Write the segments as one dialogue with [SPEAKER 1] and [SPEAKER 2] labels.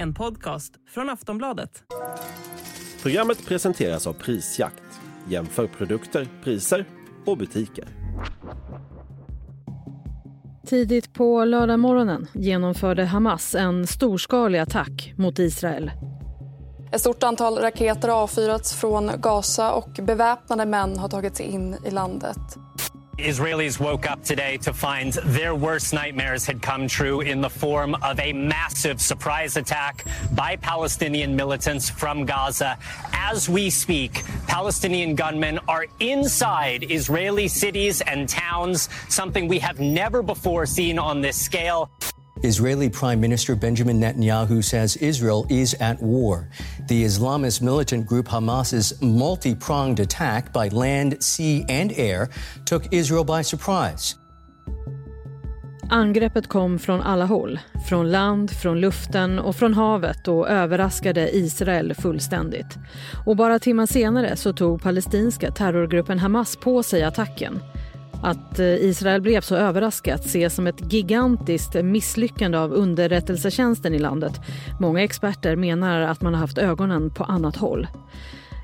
[SPEAKER 1] En podcast från Aftonbladet.
[SPEAKER 2] Programmet presenteras av Prisjakt. Jämför produkter, priser och butiker.
[SPEAKER 3] Tidigt på lördagmorgonen genomförde Hamas en storskalig attack mot Israel.
[SPEAKER 4] Ett stort antal raketer har avfyrats från Gaza och beväpnade män har tagit sig in i landet.
[SPEAKER 5] Israelis woke up today to find their worst nightmares had come true in the form of a massive surprise attack by Palestinian militants from Gaza. As we speak, Palestinian gunmen are inside Israeli cities and towns, something we have never before seen on this scale.
[SPEAKER 6] Israeli Prime Minister Benjamin Netanyahu says Israel is at war. The Islamist militant group Hamas's multi pronged attack by land, sea, and air took Israel by surprise.
[SPEAKER 3] Angreppet kom från alla håll. Från land, från luften och från havet och överraskade Israel fullständigt. Och bara timmar senare så tog palestinska terrorgruppen Hamas på sig attacken. Att eh, Israel blev så överraskat ses som ett gigantiskt misslyckande av underrättelsetjänsten i landet. Många experter menar att man har haft ögonen på annat håll.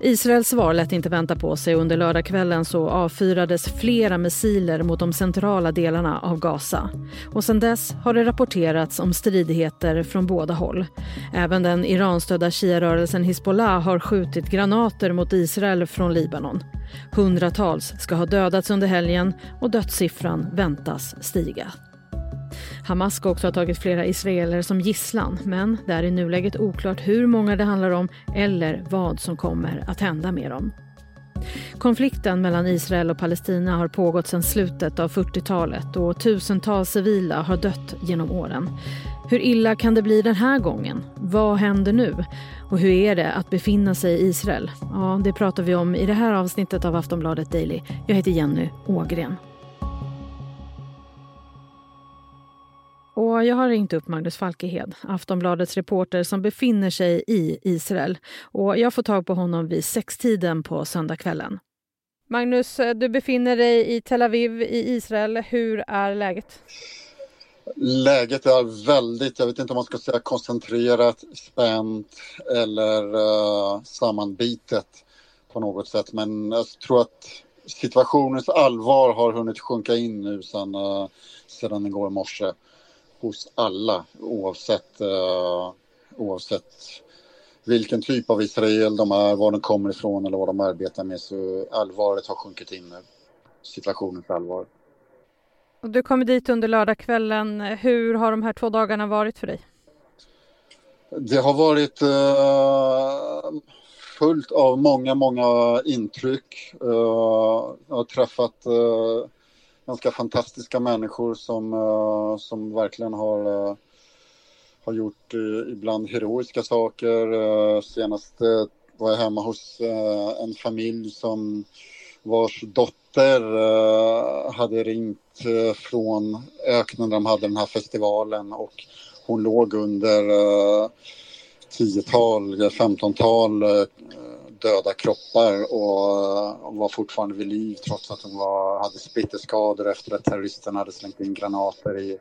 [SPEAKER 3] Israels svar lät inte vänta på sig. Under lördagskvällen så avfyrades flera missiler mot de centrala delarna av Gaza. Och sen dess har det rapporterats om stridigheter från båda håll. Även den Iranstödda shiarörelsen Hizbollah har skjutit granater mot Israel från Libanon. Hundratals ska ha dödats under helgen och dödssiffran väntas stiga. Hamas ska också ha tagit flera israeler som gisslan men det är i nuläget oklart hur många det handlar om eller vad som kommer att hända med dem. Konflikten mellan Israel och Palestina har pågått sedan slutet av 40-talet och tusentals civila har dött genom åren. Hur illa kan det bli den här gången? Vad händer nu? Och hur är det att befinna sig i Israel? Ja, det pratar vi om i det här avsnittet av Aftonbladet Daily. Jag heter Jenny Ågren. Och jag har ringt upp Magnus Falkehed, Aftonbladets reporter som befinner sig i Israel. Och jag får tag på honom vid sextiden på söndagskvällen. Magnus, eh, du befinner dig i Tel Aviv i Israel. Hur är läget?
[SPEAKER 7] Läget är väldigt, jag vet inte om man ska säga koncentrerat, spänt eller uh, sammanbitet på något sätt. Men jag tror att situationens allvar har hunnit sjunka in nu sedan, uh, sedan igår morse hos alla oavsett, uh, oavsett vilken typ av Israel de är, var de kommer ifrån eller vad de arbetar med. Så allvaret har sjunkit in nu. Situationens allvar.
[SPEAKER 3] Och du kom dit under lördagskvällen. Hur har de här två dagarna varit för dig?
[SPEAKER 7] Det har varit uh, fullt av många, många intryck. Uh, jag har träffat uh, ganska fantastiska människor som, eh, som verkligen har, eh, har gjort eh, ibland heroiska saker. senast var jag hemma hos en familj som vars dotter hade ringt från öknen där de hade den här festivalen och hon låg under uh, tiotal, femtontal uh, döda kroppar och, var fortfarande vid liv trots att de var, hade splitterskador efter att terroristerna hade slängt in granater i,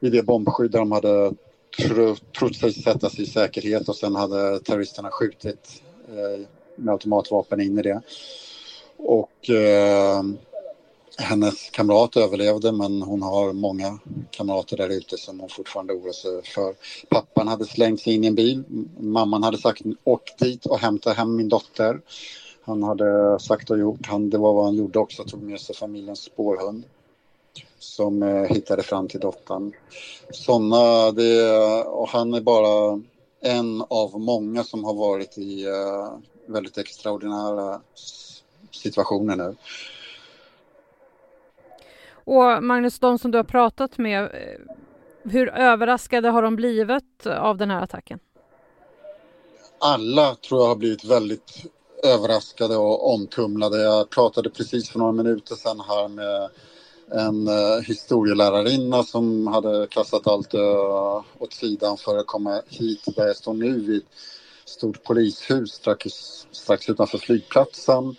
[SPEAKER 7] i det bombskydd där de hade tro, trott sig sätta sig i säkerhet och sen hade terroristerna skjutit eh, med automatvapen in i det. Och eh, hennes kamrat överlevde men hon har många kamrater där ute som hon fortfarande oroar sig för. Pappan hade slängt sig in i en bil. Mamman hade sagt åk dit och hämta hem min dotter. Han hade sagt och gjort. Han, det var vad han gjorde också, tog med sig familjens spårhund som eh, hittade fram till dottern. Såna, det, och han är bara en av många som har varit i eh, väldigt extraordinära situationer nu.
[SPEAKER 3] Och Magnus, de som du har pratat med, eh, hur överraskade har de blivit av den här attacken?
[SPEAKER 7] Alla tror jag har blivit väldigt överraskade och omtumlade. Jag pratade precis för några minuter sedan här med en eh, historielärarinna som hade kastat allt eh, åt sidan för att komma hit där jag står nu vid ett stort polishus strax, strax utanför flygplatsen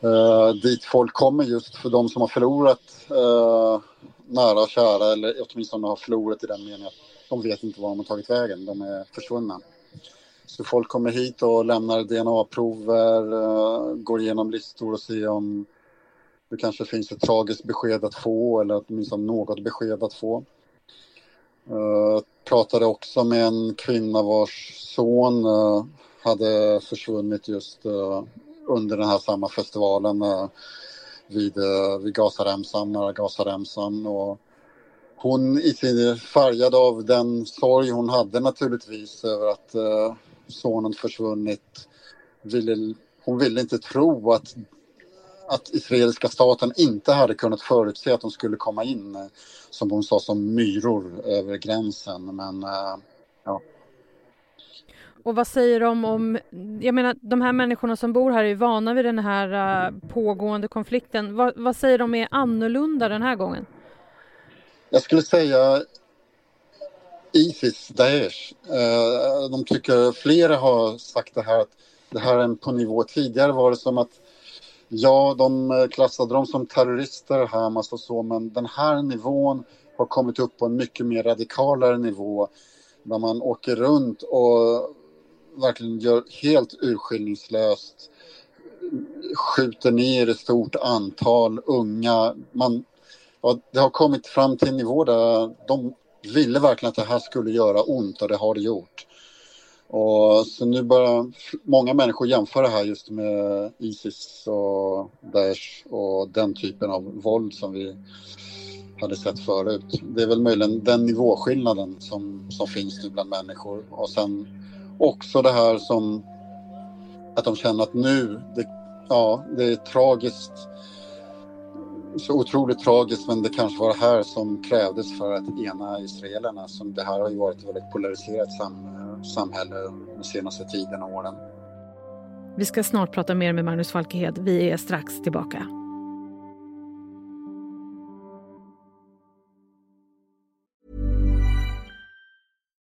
[SPEAKER 7] eh, dit folk kommer just för de som har förlorat eh, nära och kära eller åtminstone har förlorat i den meningen att de vet inte var de har tagit vägen, de är försvunna. Så folk kommer hit och lämnar DNA-prover, eh, går igenom listor och ser om det kanske finns ett tragiskt besked att få eller åtminstone något besked att få. Uh, pratade också med en kvinna vars son uh, hade försvunnit just uh, under den här samma festivalen vid, eh, vid Gazaremsan, nära Gazaremsan. Och hon i sin färgad av den sorg hon hade naturligtvis över att eh, sonen försvunnit. Ville, hon ville inte tro att att israeliska staten inte hade kunnat förutse att de skulle komma in, eh, som hon sa, som myror över gränsen. Men ja.
[SPEAKER 3] Och vad säger de om, jag menar de här människorna som bor här är vana vid den här uh, pågående konflikten. Va, vad säger de är annorlunda den här gången?
[SPEAKER 7] Jag skulle säga Isis, Daesh. Uh, de tycker, flera har sagt det här att det här är på nivå, tidigare var det som att Ja, de äh, klassade dem som terrorister, Hamas och så, men den här nivån har kommit upp på en mycket mer radikalare nivå där man åker runt och verkligen gör helt urskillningslöst skjuter ner ett stort antal unga. Man, ja, det har kommit fram till en nivå där de ville verkligen att det här skulle göra ont och det har det gjort. Och så nu börjar många människor jämföra det här just med Isis och Daesh och den typen av våld som vi hade sett förut. Det är väl möjligen den nivåskillnaden som, som finns nu bland människor. Och sen också det här som att de känner att nu, det, ja, det är tragiskt så otroligt tragiskt men det kanske var det här som krävdes för att ena israelerna. Som det här har ju varit ett väldigt polariserat sam samhälle de senaste tiden och åren.
[SPEAKER 3] Vi ska snart prata mer med Magnus Falkehed. Vi är strax tillbaka.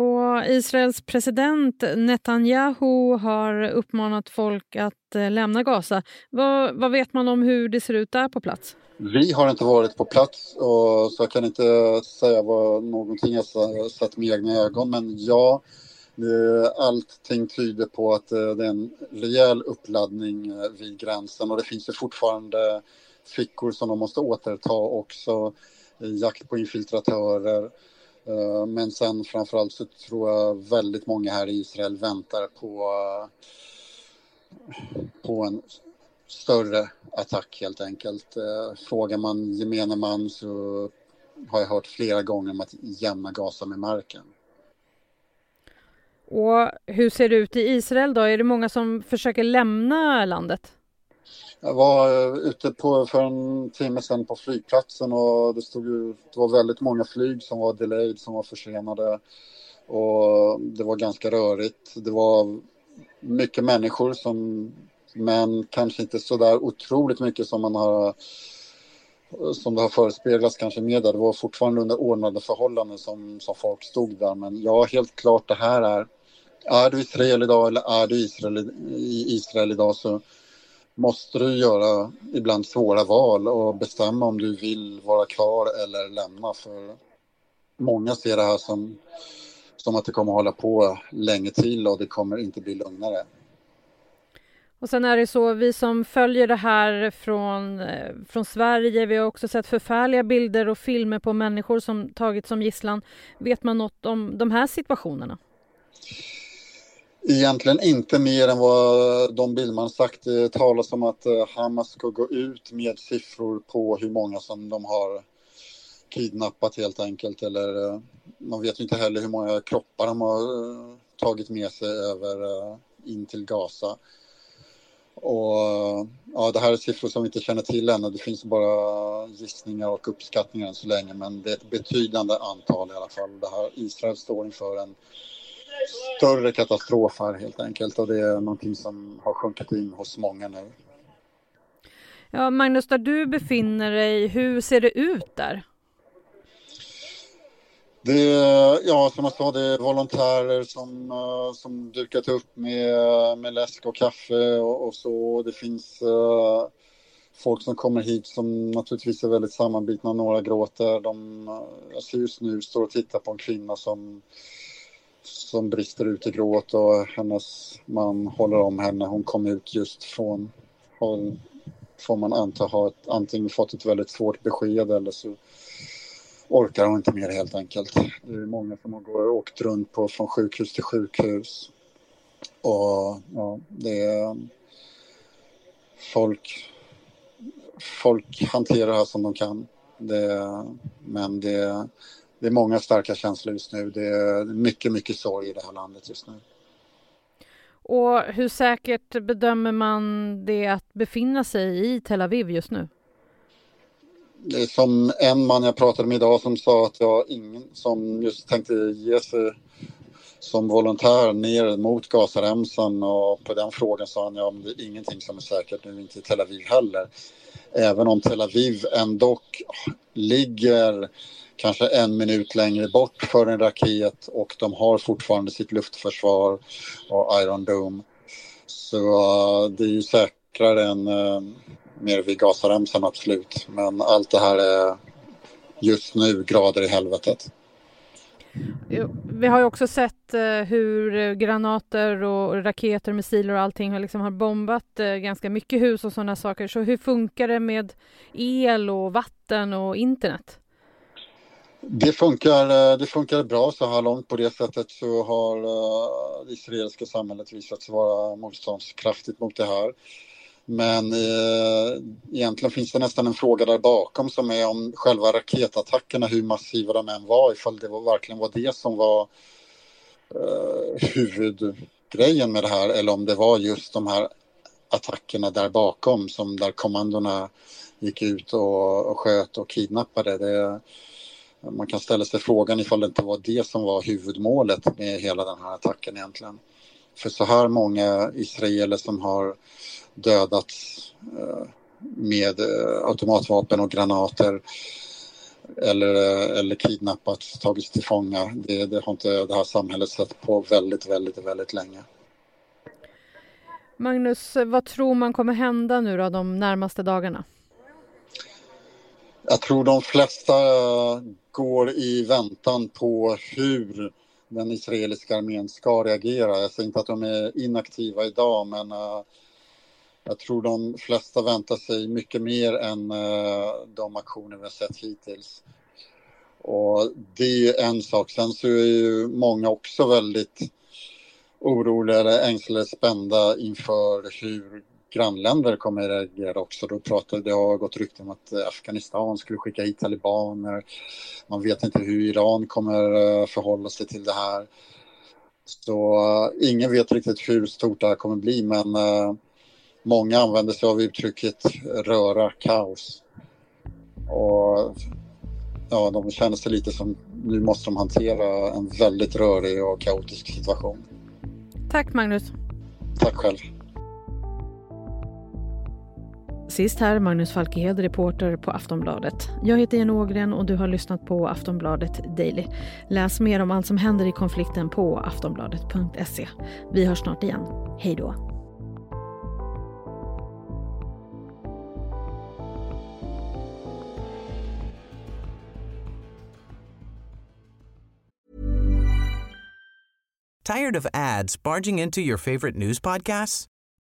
[SPEAKER 3] Och Israels president Netanyahu har uppmanat folk att eh, lämna Gaza. Vad, vad vet man om hur det ser ut där på plats?
[SPEAKER 7] Vi har inte varit på plats och så jag kan inte säga vad någonting jag sett med egna ögon men ja, eh, Allting tyder på att eh, det är en rejäl uppladdning vid gränsen och det finns ju fortfarande fickor som de måste återta också, jakt på infiltratörer. Eh, men sen framförallt så tror jag väldigt många här i Israel väntar på, eh, på en större attack helt enkelt. Eh, frågar man gemene man så har jag hört flera gånger om att jämna Gaza med marken.
[SPEAKER 3] Och hur ser det ut i Israel då? Är det många som försöker lämna landet?
[SPEAKER 7] Jag var eh, ute på, för en timme sedan på flygplatsen och det, stod det var väldigt många flyg som var delayed, som var försenade. Och det var ganska rörigt. Det var mycket människor som, men kanske inte så där otroligt mycket som man har som det har förespeglats kanske mer där. Det var fortfarande under ordnade förhållanden som, som folk stod där. Men ja, helt klart det här är är du Israel idag eller är du Israel, i Israel idag så måste du göra ibland svåra val och bestämma om du vill vara kvar eller lämna. För många ser det här som, som att det kommer att hålla på länge till och det kommer inte bli lugnare.
[SPEAKER 3] Och sen är det så, vi som följer det här från, eh, från Sverige, vi har också sett förfärliga bilder och filmer på människor som tagits som gisslan. Vet man något om de här situationerna?
[SPEAKER 7] Egentligen inte mer än vad de Billman sagt. Det talas om att eh, Hamas ska gå ut med siffror på hur många som de har kidnappat helt enkelt. Eller eh, man vet inte heller hur många kroppar de har eh, tagit med sig över in till Gaza. Och ja, det här är siffror som vi inte känner till ännu. Det finns bara gissningar och uppskattningar än så länge. Men det är ett betydande antal i alla fall. Det här Israel står inför en större katastrof här helt enkelt och det är någonting som har sjunkit in hos många nu.
[SPEAKER 3] Ja, Magnus, där du befinner dig, hur ser det ut där?
[SPEAKER 7] Det är, ja, som jag sa, det är volontärer som, uh, som dukat upp med, med läsk och kaffe och, och så. Det finns uh, folk som kommer hit som naturligtvis är väldigt sammanbitna. Några gråter. De, ser just nu står och tittar på en kvinna som, som brister ut i gråt och hennes man håller om henne. Hon kom ut just från, hon, får man anta, har ett, antingen fått ett väldigt svårt besked eller så orkar hon inte mer helt enkelt. Det är många som har åkt runt på från sjukhus till sjukhus. Och ja, det är um, folk, folk hanterar det här som de kan. Det, men det, det är många starka känslor just nu. Det är mycket, mycket sorg i det här landet just nu.
[SPEAKER 3] Och hur säkert bedömer man det att befinna sig i Tel Aviv just nu?
[SPEAKER 7] det är som en man jag pratade med idag som sa att jag ingen som just tänkte ge sig som volontär ner mot Gazaremsan och på den frågan sa han ja, det är ingenting som är säkert nu, inte i Tel Aviv heller. Även om Tel Aviv ändå ligger kanske en minut längre bort för en raket och de har fortfarande sitt luftförsvar och Iron Dome. Så eh, det är ju säkrare än uh, mer vid Gazaremsan absolut. Men allt det här är just nu grader i helvetet.
[SPEAKER 3] Vi har ju också sett eh, hur granater och raketer, missiler och allting har, liksom har bombat ganska mycket hus och sådana saker. Så hur funkar det med el och vatten och internet?
[SPEAKER 7] Det funkar, eh, det funkar bra så här långt. På det sättet så har eh, det israeliska samhället visat sig vara motståndskraftigt mot det här. Men eh, egentligen finns det nästan en fråga där bakom som är om själva raketattackerna, hur massiva de än var, ifall det var, verkligen var det som var eh, huvudgrejen med det här eller om det var just de här attackerna där bakom som där kommandona gick ut och, och sköt och kidnappade. Det, man kan ställa sig frågan ifall det inte var det som var huvudmålet med hela den här attacken egentligen. För så här många israeler som har dödats eh, med eh, automatvapen och granater eller, eh, eller kidnappats, tagits till fånga. Det, det har inte det här samhället sett på väldigt, väldigt, väldigt länge.
[SPEAKER 3] Magnus, vad tror man kommer hända nu då de närmaste dagarna?
[SPEAKER 7] Jag tror de flesta eh, går i väntan på hur den israeliska armén ska reagera. Jag säger inte att de är inaktiva idag, men eh, jag tror de flesta väntar sig mycket mer än eh, de aktioner vi har sett hittills. Och det är en sak. Sen så är ju många också väldigt oroliga eller ängsliga spända inför hur grannländer kommer att reagera också. Då pratade, det har gått rykten om att Afghanistan skulle skicka hit talibaner. Man vet inte hur Iran kommer eh, förhålla sig till det här. Så uh, ingen vet riktigt hur stort det här kommer bli men Många använder sig av uttrycket röra kaos. Och ja, de känner sig lite som nu måste de hantera en väldigt rörig och kaotisk situation.
[SPEAKER 3] Tack Magnus.
[SPEAKER 7] Tack själv.
[SPEAKER 3] Sist här Magnus Falkehed, reporter på Aftonbladet. Jag heter Jenny Ågren och du har lyssnat på Aftonbladet Daily. Läs mer om allt som händer i konflikten på aftonbladet.se. Vi hörs snart igen. Hej då.
[SPEAKER 8] Tired of ads barging into your favorite news podcasts?